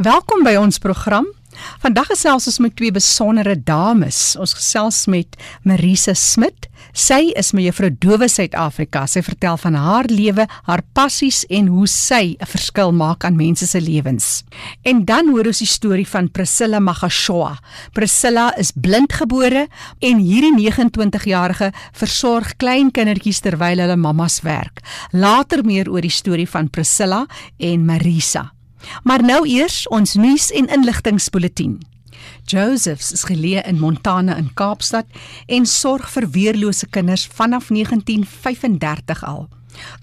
Welkom by ons program. Vandag gesels ons met twee besondere dames. Ons gesels met Marisa Smit. Sy is mevrou Dowe Suid-Afrika. Sy vertel van haar lewe, haar passies en hoe sy 'n verskil maak aan mense se lewens. En dan hoor ons die storie van Priscilla Magashwa. Priscilla is blindgebore en hierdie 29-jarige versorg klein kindertjies terwyl hulle mammas werk. Later meer oor die storie van Priscilla en Marisa. Maar nou eers ons nuus en inligtingspulsatie. Josephs is geleë in Montana in Kaapstad en sorg vir weerlose kinders vanaf 1935 al.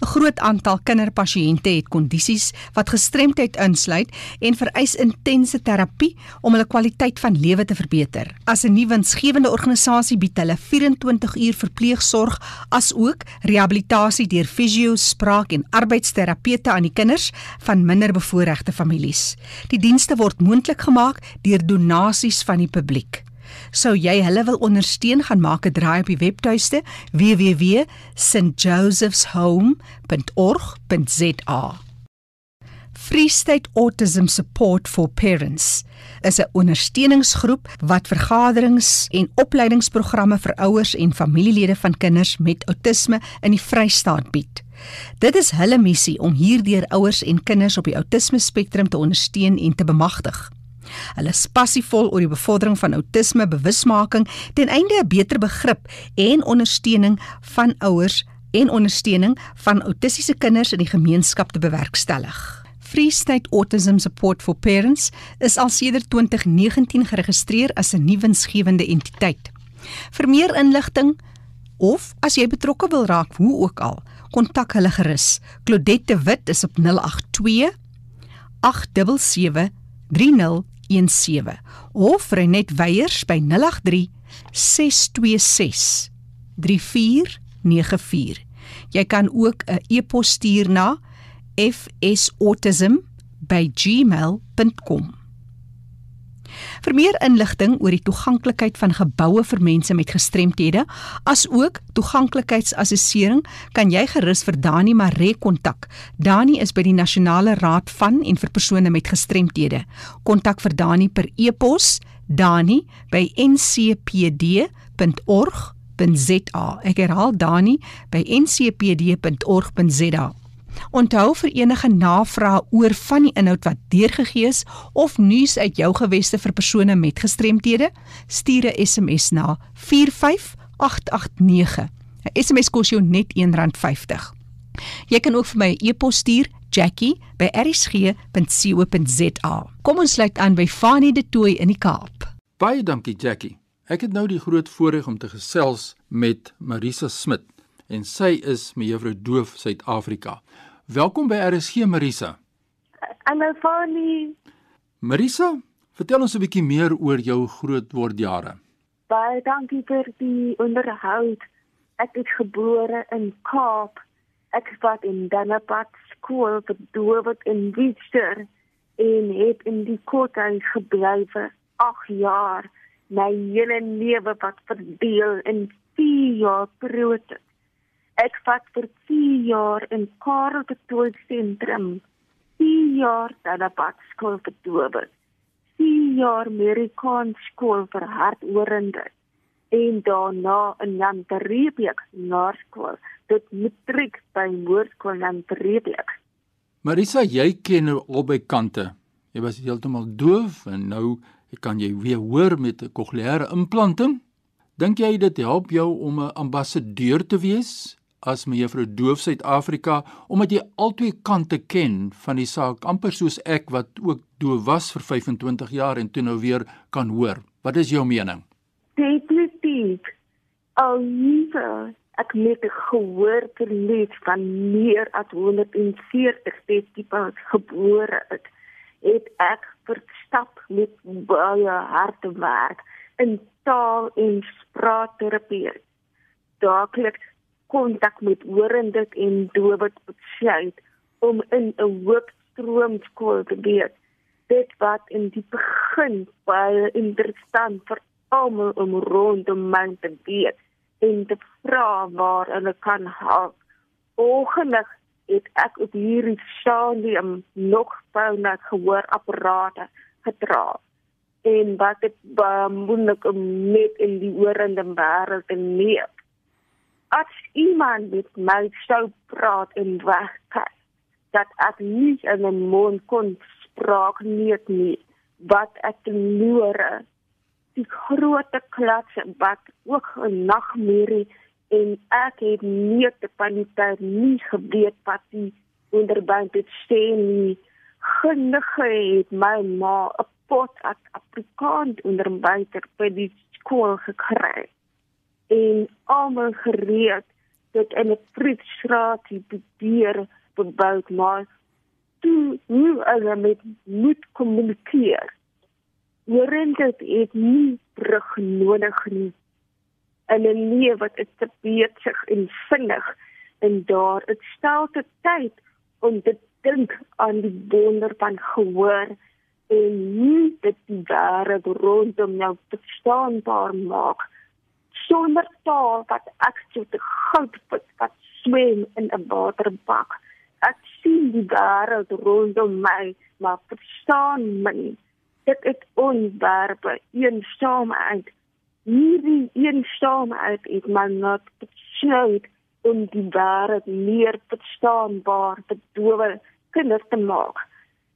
'n Groot aantal kinderpasiënte het kondisies wat gestremdheid insluit en vereis intense terapie om hulle kwaliteit van lewe te verbeter. As 'n nuwe winsgewende organisasie bied hulle 24 uur verpleegsorg asook rehabilitasie deur fisio, spraak en arbeidsterapeute aan die kinders van minderbevoorregte families. Die dienste word moontlik gemaak deur donasies van die publiek. Sou jy hulle wil ondersteun, gaan maak 'n draai op die webtuiste www.josephshome.org.za. Free State Autism Support for Parents is 'n ondersteuningsgroep wat vergaderings en opleidingsprogramme vir ouers en familielede van kinders met outisme in die Vrystaat bied. Dit is hulle missie om hierdeur ouers en kinders op die outisme spektrum te ondersteun en te bemagtig. Hulle is passievol oor die bevordering van outisme bewusmaking ten einde 'n beter begrip en ondersteuning van ouers en ondersteuning van autistiese kinders in die gemeenskap te bewerkstellig. Free State Autism Support for Parents is al sedert 2019 geregistreer as 'n nuwensgewende entiteit. Vir meer inligting of as jy betrokke wil raak, hoe ook al, kontak hulle gerus. Claudette Wit is op 082 877 30 08917 of Renet Weyers by 083 626 3494. Jy kan ook 'n e-pos stuur na fsautism@gmail.com. Vir meer inligting oor die toeganklikheid van geboue vir mense met gestremthede, asook toeganklikheidsassessering, kan jy gerus vir Dani Maree kontak. Dani is by die Nasionale Raad van en vir persone met gestremthede. Kontak vir Dani per e-pos dani@ncpd.org.za. Ek herhaal Dani by ncpd.org.za. Onthou vir enige navrae oor van die inhoud wat deurgegee is of nuus uit jou geweste vir persone met gestremthede, stuur 'n SMS na 45889. 'n SMS kos jou net R1.50. Jy kan ook vir my 'n e e-pos stuur jackie@rsg.co.za. Kom ons sluit aan by Fanie de Tooy in die Kaap. Baie dankie Jackie. Ek het nou die groot voorreg om te gesels met Marisa Smit en sy is mevrou Doof Suid-Afrika. Welkom by RSG Marisa. Hallo Fanny. Marisa, vertel ons 'n bietjie meer oor jou grootword jare. Baie dankie vir die onderhoud. Ek is gebore in Kaap. Ek het in Danapad skool vir dowe in Wiester en het in die kothuis gebly vir 8 jaar. My hele lewe wat verdeel in 4 jaar periode. Ek vat vir 4 jaar in Karel de Tooy sentrum. 4 jaar op skool vir dowe. 4 jaar Amerikaan skool vir harthoorende en daarna in Jan Terrebeek naskool tot matriek by Hoërskool Jan Terrebeek. Marisa, jy ken nou albei kante. Jy was heeltemal doof en nou kan jy weer hoor met 'n kokleaire implanting. Dink jy dit help jou om 'n ambassadeur te wees as mevrou Doof Suid-Afrika omdat jy albei kante ken van die saak amper soos ek wat ook doof was vir 25 jaar en toe nou weer kan hoor. Wat is jou mening? Definitief. Al hier ek met gehoor verlies van meer as 140 festivals gebore het, het ek verstap met baie harde werk in taal en spraakterapie. Daagliks kontak met horendes en dowes besluit om in 'n hoofstroomskool te wees. Dit wat in die begin baie interessant vir almal om rondom my te wees en te vra waar hulle kan help. Ongelukkig het ek op hierdie stadium nog fauna gehoorapparate gedra en wat dit moeilik om net in die oorende wêreld te leef. As iemand met my sou praat en wegkyk, dat ek nie in 'n mond kon spraak nie, nie wat ek verloor die groot klas wat ook 'n nagmerrie en ek het nie te paniteit nie geweet wat die onderband het steen nie. Gelukkig het my ma 'n pot at Afrikaans onderwyser by die skool gekry. En almal gereed dat in 'n vriendstraat die deur verbou maar toe hoe hulle met moet kommunikeer. Dit het nie brug nodig nie. En 'n lewe wat is te besig en vinnig en daar dit stel te tyd om te dink aan die wonder van gehoor en nie dit die wêreld rondom jou verstaanbaar maak sonder taal wat ek so te goud put wat swem in 'n waterbak. Ek sien die wêreld rondom my maar verstaan my dit is onwerbe eensaamheid. Hierdie eensaamheid is my not besluit om die wêreld meer verstaanbaar te dowe kinders te maak.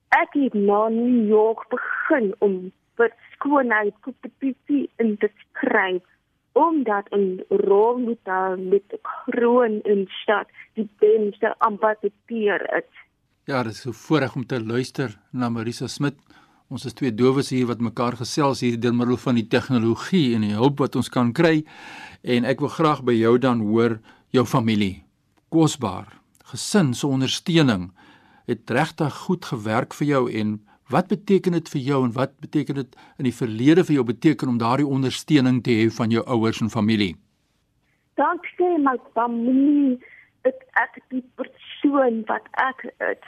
Ek het na New York begin om vir skoonheid kompetisie in te skryf omdat 'n rolmodel met kroon in stad die beste ambassadeur is. Ja, dit is so voorreg om te luister na Marisa Smit. Ons is twee dowes hier wat mekaar gesels hier deur middel van die tegnologie en die hulp wat ons kan kry. En ek wil graag by jou dan hoor jou familie. Kosbaar. Gesin se ondersteuning het regtig goed gewerk vir jou en wat beteken dit vir jou en wat beteken dit in die verlede vir jou beteken om daardie ondersteuning te hê van jou ouers en familie? Dankie my familie, dit ek die persoon wat ek is.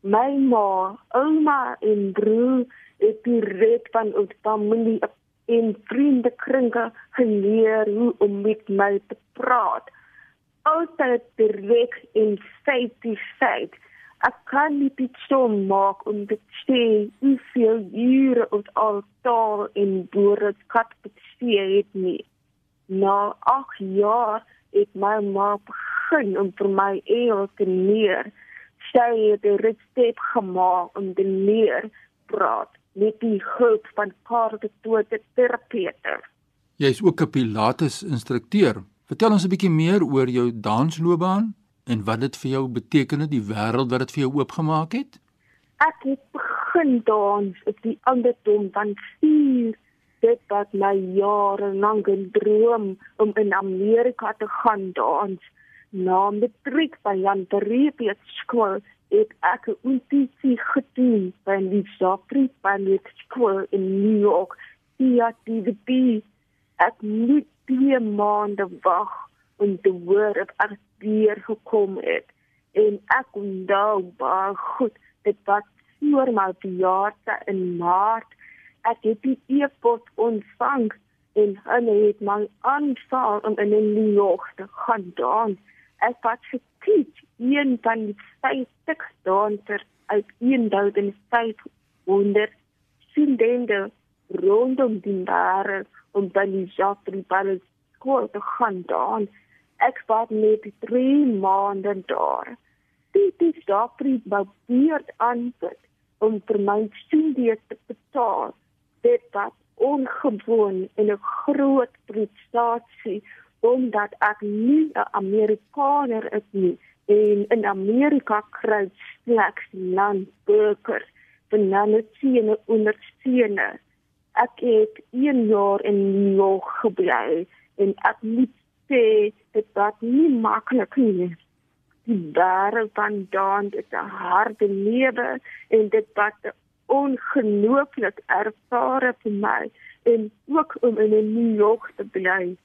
My ma, ouma en broer het die red van ons familie in vriende kringe geleer hoe om met my te praat. Altyd direk en die feit ek kan nie dit stom maak om te sê hoeveel ure ons al taal en woorde kat bestee het nie. Na 8 jaar het my ma begin om vir my eel te leer. Sy het 'n resep gemaak om te leer praat met die hulp van kaarte toe te terapeute. Jy is ook 'n pilates instrukteur. Vertel ons 'n bietjie meer oor jou dansloopbaan en wat dit vir jou beteken het die wêreld wat dit vir jou oopgemaak het? Ek het begin dans op die ouderdom van 4 dit wat my jare lank droom om in Amerika te gaan dans. Na matriek by Jan Terreepiet skool het ek 'n audisie gedoen by die Joffrey Ballet School in New York. Ja, die die ek moet die maande wag om te hoor of ek weer gekom het. En ek onthou baie goed dit was voor my verjaarsdag in maart. Ek het die e-pos ontvang en hulle het my aanvaar om in New York te gaan dans ek was gekies een van die 50 dansers uit 1500 studente rondom die wêreld om by die Joffrey Ballet School te gaan dans ek was net 3 maande daar. Dit is daar vir beurt aanbid om vir my studie te betaal. Dit was ongewoon en 'n groot prestasie omdat ek nie 'n Amerikaner is nie en in Amerika kry slegs landburgers finansiële ondersteuning. Ek het 1 jaar in New York gebly en ek moet sê dit was nie maklik nie. Die wêreld van dans is 'n harde lewe en dit was ongelooflik ervare vir my en ook om in 'n New York te bly.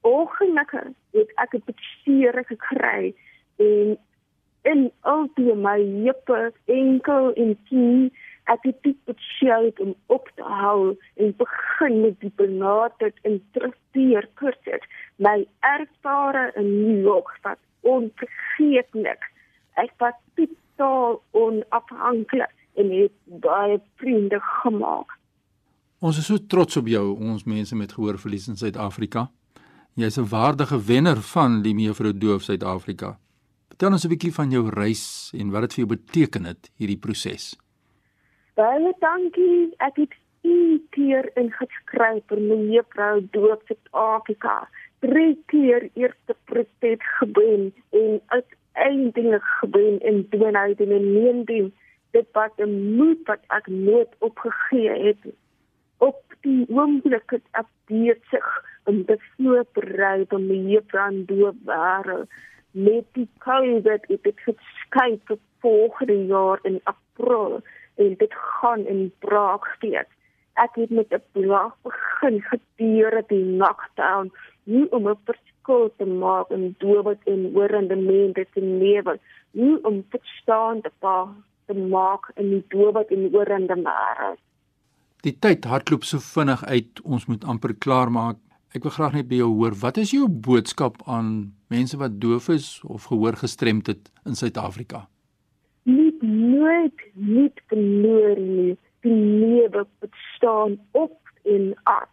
Ongelukkig het ek 'n beseer gekry en in al die my heupe, enkel en knie ek het besluit om op te hou en begin met die benaderd en terugkeer kursus my ervare in New York wat onvergeetlik Ek was totaal onafhanklik en het baie vriende gemaak. Ons is so trots op jou, ons mense met gehoorverlies in Suid-Afrika. Jy's 'n waardige wenner van die Mevrou Doof Suid-Afrika. Vertel ons 'n bietjie van jou reis en wat dit vir jou beteken het hierdie proses. Baie dankie. Ek het een keer ingeskryf vir Mevrou Doof Suid-Afrika. Drie keer eerste protest gebeur en uiteindelik gebeur in 2019 dit was 'n moed wat ek nooit opgegee het op die oomblik het ek besig om te voorberei om my juffrou ware met die COVID het dit geskei vir volgende jaar in April en dit gaan in Praag steeds. Ek het met 'n plan begin gedurende die lockdown nie om 'n verskil te maak in dood en oorende mense se lewens, nie om te staan te pa te maak in die dood en oorende mense. Die tyd hardloop so vinnig uit, ons moet amper klaar maak. Ek wil graag net by jou hoor, wat is jou boodskap aan mense wat doof is of gehoor gestremd het in Suid-Afrika? Nooit niet verloor nie. Die lewe bestaan op en af.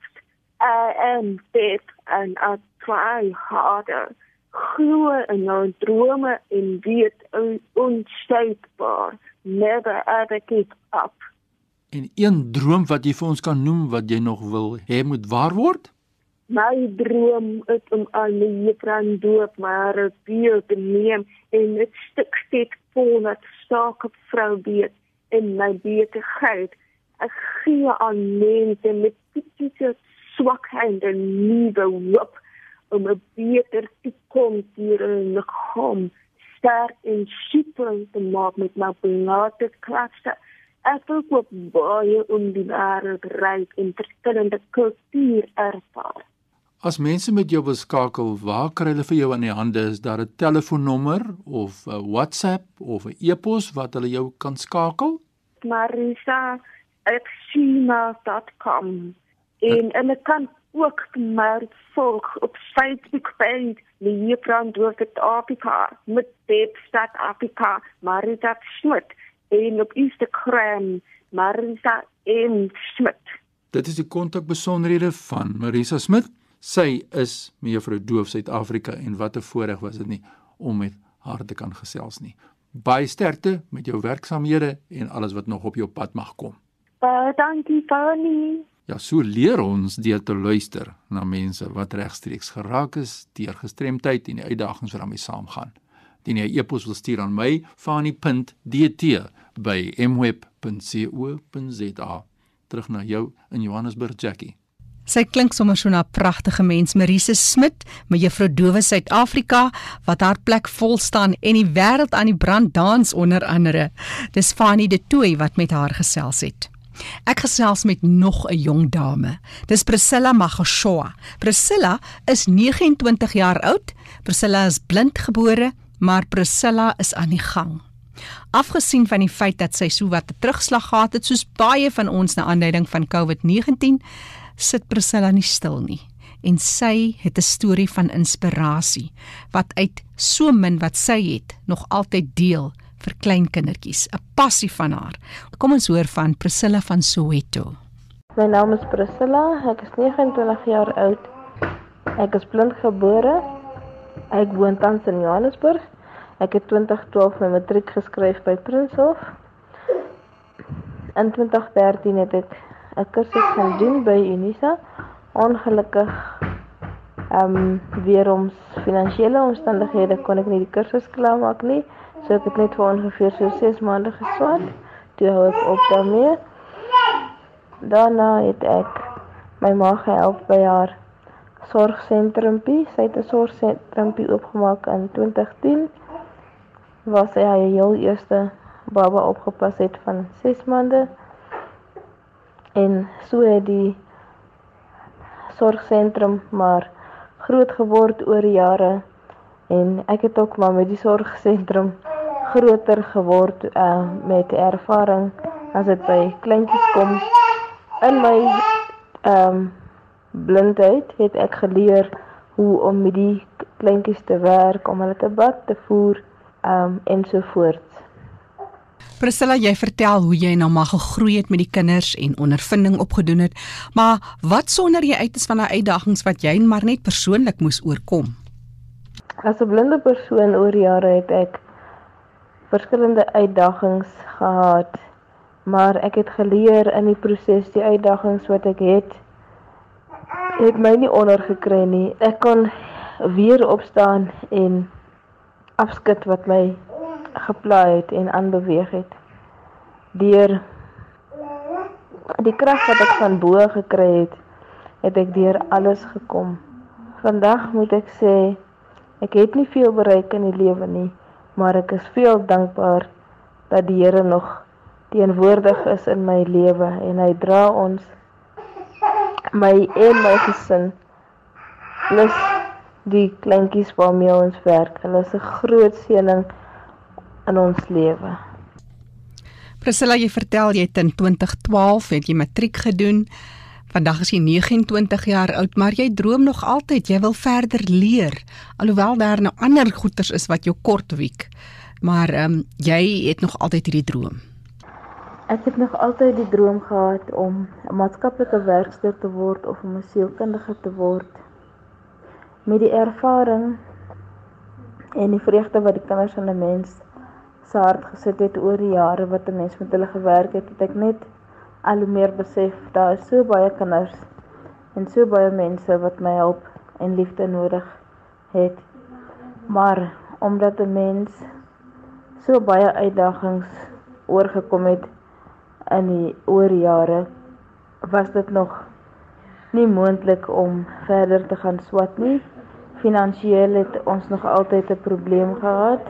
I am deaf and I try harder. Glo in jou drome en weet onsteekbaar. Never ever give up. En een droom wat jy vir ons kan noem wat jy nog wil hê moet waar word? My droom is om aan my juffrou doop maar vir te neem en dit stuk steek vol met sterke vrou weet in my besigheid. Ek gee aan mense met fisiese swakheid en nuwe hoop om 'n beter toekoms hier in die kom sterk en super te maak met my benate klasse ek wil ook baie wêreld reik en verskillende kultuur ervaar. As mense met jou wil skakel, waar kry hulle vir jou aan die hande? Is daar 'n telefoonnommer of 'n WhatsApp of 'n e-pos wat hulle jou kan skakel? marisa@gmail.com. En en ek kan ook maar volg op Facebook page die Juffrou Dorfet Afrika met Depstad Afrika Marisa Schmidt en op Instagram Marisa M Smit. Dit is die kontakbesonderhede van Marisa Smit. Sy is mevrou Doof Suid-Afrika en wat 'n voorreg was dit nie om met haar te kan gesels nie. Baie sterkte met jou werksamehede en alles wat nog op jou pad mag kom. Baie dankie, Fanny. Ja, so leer ons deur te luister na mense wat regstreeks geraak is deur gestremdheid en die uitdagings waarmee saamgaan. Dien jy e-pos wil stuur aan my, fani.dt by mweb.co.za. Terug na jou in Johannesburg, Jackie. Sy klink sommer so 'n pragtige mens, Marise Smit, mevrou Dowe Suid-Afrika wat haar plek vol staan en die wêreld aan die brand dans onder andere. Dis Fanie de Tooi wat met haar gesels het. Ek gesels met nog 'n jong dame. Dis Priscilla Magashoa. Priscilla is 29 jaar oud. Priscilla is blindgebore, maar Priscilla is aan die gang. Afgesien van die feit dat sy so wat 'n terugslag gehad het soos baie van ons na aanleiding van COVID-19, sit Priscilla nie stil nie en sy het 'n storie van inspirasie wat uit so min wat sy het nog altyd deel vir klein kindertjies, 'n passie van haar. Kom ons hoor van Priscilla van Soweto. My naam is Priscilla, ek is 29 jaar oud. Ek is blindgebore. Ek woon tans in Johannesburg. Ek het 2012 my matriek geskryf by Prinshof. In 2013 het ek 'n kursus gaan doen by Unisa. Ongelukkig ehm um, weer om finansiële omstandighede kon ek nie die kursus klaarmaak nie. So ek het net vir ongeveer so 6 maande geswat. Toe hou ek op daarmee. Daarna het ek my ma gehelp by haar sorgsentrumpie. Sy het 'n sorgsentrumpie oopgemaak in 2010 waar sy haar heel eerste baba opgepas het van 6 maande. En so het die sorgsentrum maar groot geword oor jare en ek het ook maar met die sorgsentrum groter geword uh, met ervaring as dit by kleintjies kom. In my ehm um, blindheid het ek geleer hoe om met die kleintjies te werk, om hulle te bad, te voer um ensovoorts. Priscilla, jy vertel hoe jy nou maar gegroei het met die kinders en ondervinding opgedoen het, maar wat sonder jy uit is van daai uitdagings wat jy maar net persoonlik moes oorkom? As 'n blinde persoon oor jare het ek verskillende uitdagings gehad, maar ek het geleer in die proses die uitdagings wat ek het het my nie ondergekry nie. Ek kon weer opstaan en afskud wat my gepla het en aanbeweeg het. Deur die krag wat ek van bo gekry het, het ek deur alles gekom. Vandag moet ek sê ek het nie veel bereik in die lewe nie, maar ek is veel dankbaar dat die Here nog teenwoordig is in my lewe en hy dra ons my en my gesin plus die kleintjies waarmee ons werk. Hulle is 'n groot seëning in ons lewe. Priscilla, jy vertel jy het in 2012 het jy matriek gedoen. Vandag is jy 29 jaar oud, maar jy droom nog altyd jy wil verder leer, alhoewel daar nou ander goeters is wat jou kort wiek. Maar ehm um, jy het nog altyd hierdie droom. Ek het nog altyd die droom gehad om 'n maatskaplike werker te word of om 'n sielkundige te word. Met die ervaring en die vreugde wat die kinders in 'n mens se hart gesit het oor die jare wat 'n mens met hulle gewerk het, het ek net al hoe meer besef daar is so baie kinders en so baie mense wat my help en liefde nodig het. Maar omdat 'n mens so baie uitdagings oorgekom het in die oor jare, was dit nog nie moontlik om verder te gaan swat nie. Finansiëel het ons nog altyd 'n probleem gehad.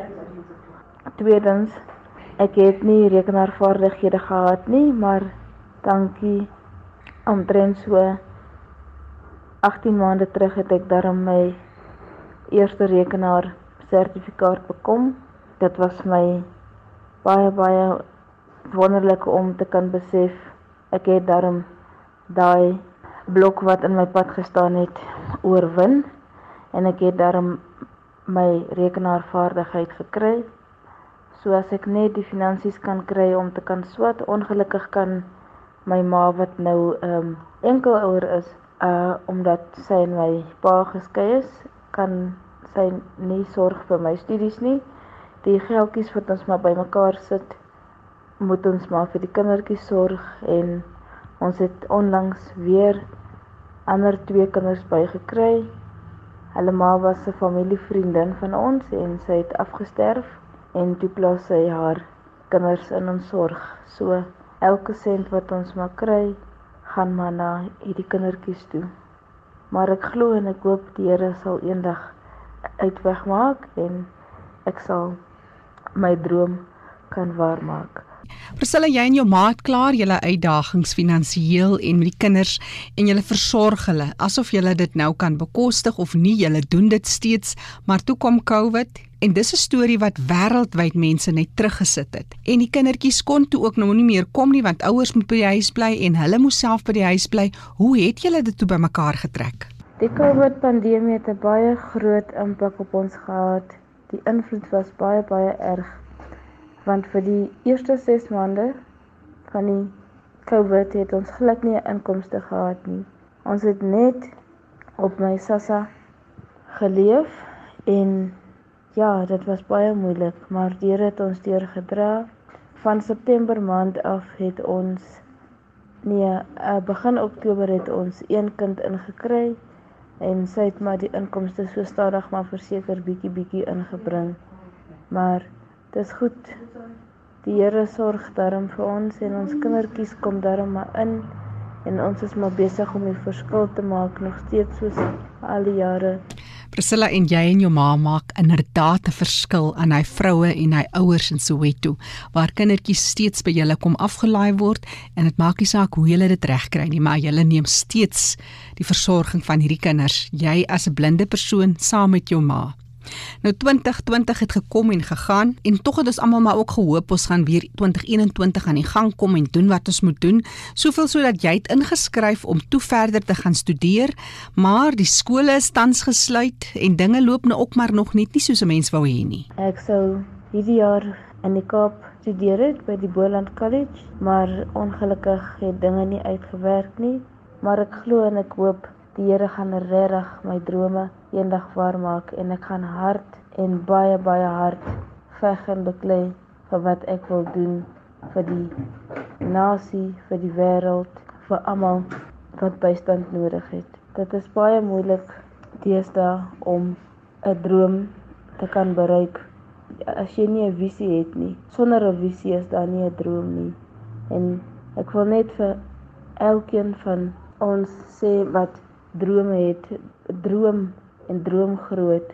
Tweedens, ek het nie rekenaarvaardighede gehad nie, maar dankie omtrent so 18 maande terug het ek darm my eerste rekenaar sertifikaat bekom. Dit was my baie baie wonderlik om te kan besef ek het darm daai blok wat in my pad gestaan het oorwin en ek het darm my rekenaarvaardigheid gekry. So as ek net die finansies kan kry om te kan swat, ongelukkig kan my ma wat nou ehm um, enkel ouer is, uh omdat sy en my pa geskei is, kan sy nie sorg vir my studies nie. Die geldjies wat ons maar bymekaar sit, moet ons maar vir die kindertjies sorg en ons het onlangs weer ander twee kinders bygekry. Hulle ma was 'n familievriendin van ons en sy het afgesterf en toe plaas sy haar kinders in ons sorg. So elke sent wat ons maar kry, gaan maar na hierdie kindertjies toe. Maar ek glo en ek hoop die Here sal eendag uitweg maak en ek sal my droom kan waarmaak. Priscilla, jy en jou ma het klaar julle uitdagings finansiëel en met die kinders en julle versorg hulle asof julle dit nou kan bekostig of nie. Julle doen dit steeds, maar toe kom COVID en dis 'n storie wat wêreldwyd mense net teruggesit het. En die kindertjies kon toe ook nou nie meer kom nie want ouers moet by die huis bly en hulle moes self by die huis bly. Hoe het julle dit toe bymekaar getrek? Die COVID pandemie het 'n baie groot impak op ons gehad. Die invloed was baie baie erg want vir die eerste 6 maande van die COVID het ons glad nie inkomste gehad nie. Ons het net op my sassa geleef en ja, dit was baie moeilik, maar Here het ons deurgedra. Van September maand af het ons nee, uh, begin Oktober het ons een kind ingekry en sy het maar die inkomste so stadig maar verseker bietjie bietjie ingebring. Maar dis goed Die Here sorg daarom vir ons en ons kindertjies kom daarom maar in en ons is maar besig om die verskil te maak nog steeds soos al die jare. Priscilla en jy en jou ma maak inderdaad 'n verskil aan hy vroue en hy ouers in Soweto waar kindertjies steeds by julle kom afgelaai word en dit maak nie saak hoe julle dit regkry nie maar julle neem steeds die versorging van hierdie kinders jy as 'n blinde persoon saam met jou ma. Nou 2020 het gekom en gegaan en tog het ons almal maar ook gehoop ons gaan weer 2021 aan die gang kom en doen wat ons moet doen. Soveel sodat jy het ingeskryf om toe verder te gaan studeer, maar die skole is tans gesluit en dinge loop nou ook maar nog net nie soos 'n mens wou hê nie. Ek sou hierdie jaar in die Kaap studeer het by die Boland College, maar ongelukkig het dinge nie uitgewerk nie. Maar ek glo en ek hoop die Here gaan regtig my drome eendag waarmaak en ek gaan hard en baie baie hard veg en beklei vir wat ek wil doen vir die nasie, vir die wêreld, vir almal wat bystand nodig het. Dit is baie moeilik deesdae om 'n droom te kan bereik as jy nie 'n visie het nie. Sonder 'n visie is daar nie 'n droom nie. En ek wil net vir elkeen van ons sê wat drome het, droom en droom groot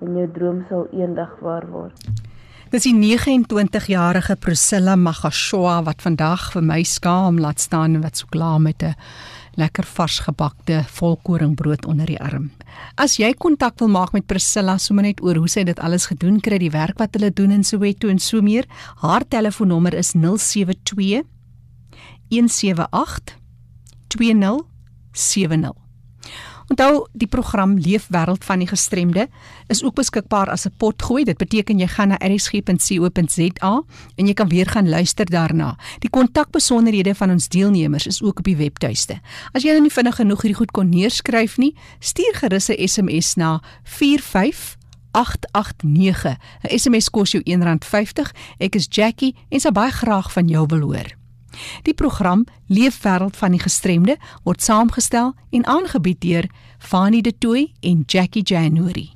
en jou droom sal eendag waar word. Dis die 29-jarige Priscilla Magashwa wat vandag vir my skaam laat staan en wat so klaar met 'n lekker vars gebakte volkoringbrood onder die arm. As jy kontak wil maak met Priscilla sommer net oor hoe sy dit alles gedoen kry, die werk wat hulle doen in Soweto en so meer, haar telefoonnommer is 072 178 2070. Onthou, die program Leefwêreld van die Gestremde is ook beskikbaar as 'n potgooi. Dit beteken jy gaan na rsg.co.za en jy kan weer gaan luister daarna. Die kontakbesonderhede van ons deelnemers is ook op die webtuiste. As jy nou nie vinnig genoeg hierdie goed kon neerskryf nie, stuur gerus 'n SMS na 45889. 'n SMS kos jou R1.50. Ek is Jackie en sal baie graag van jou wil hoor. Die program Leefwêreld van die Gestremde word saamgestel en aangebied deur Fanie De Tooy en Jackie January.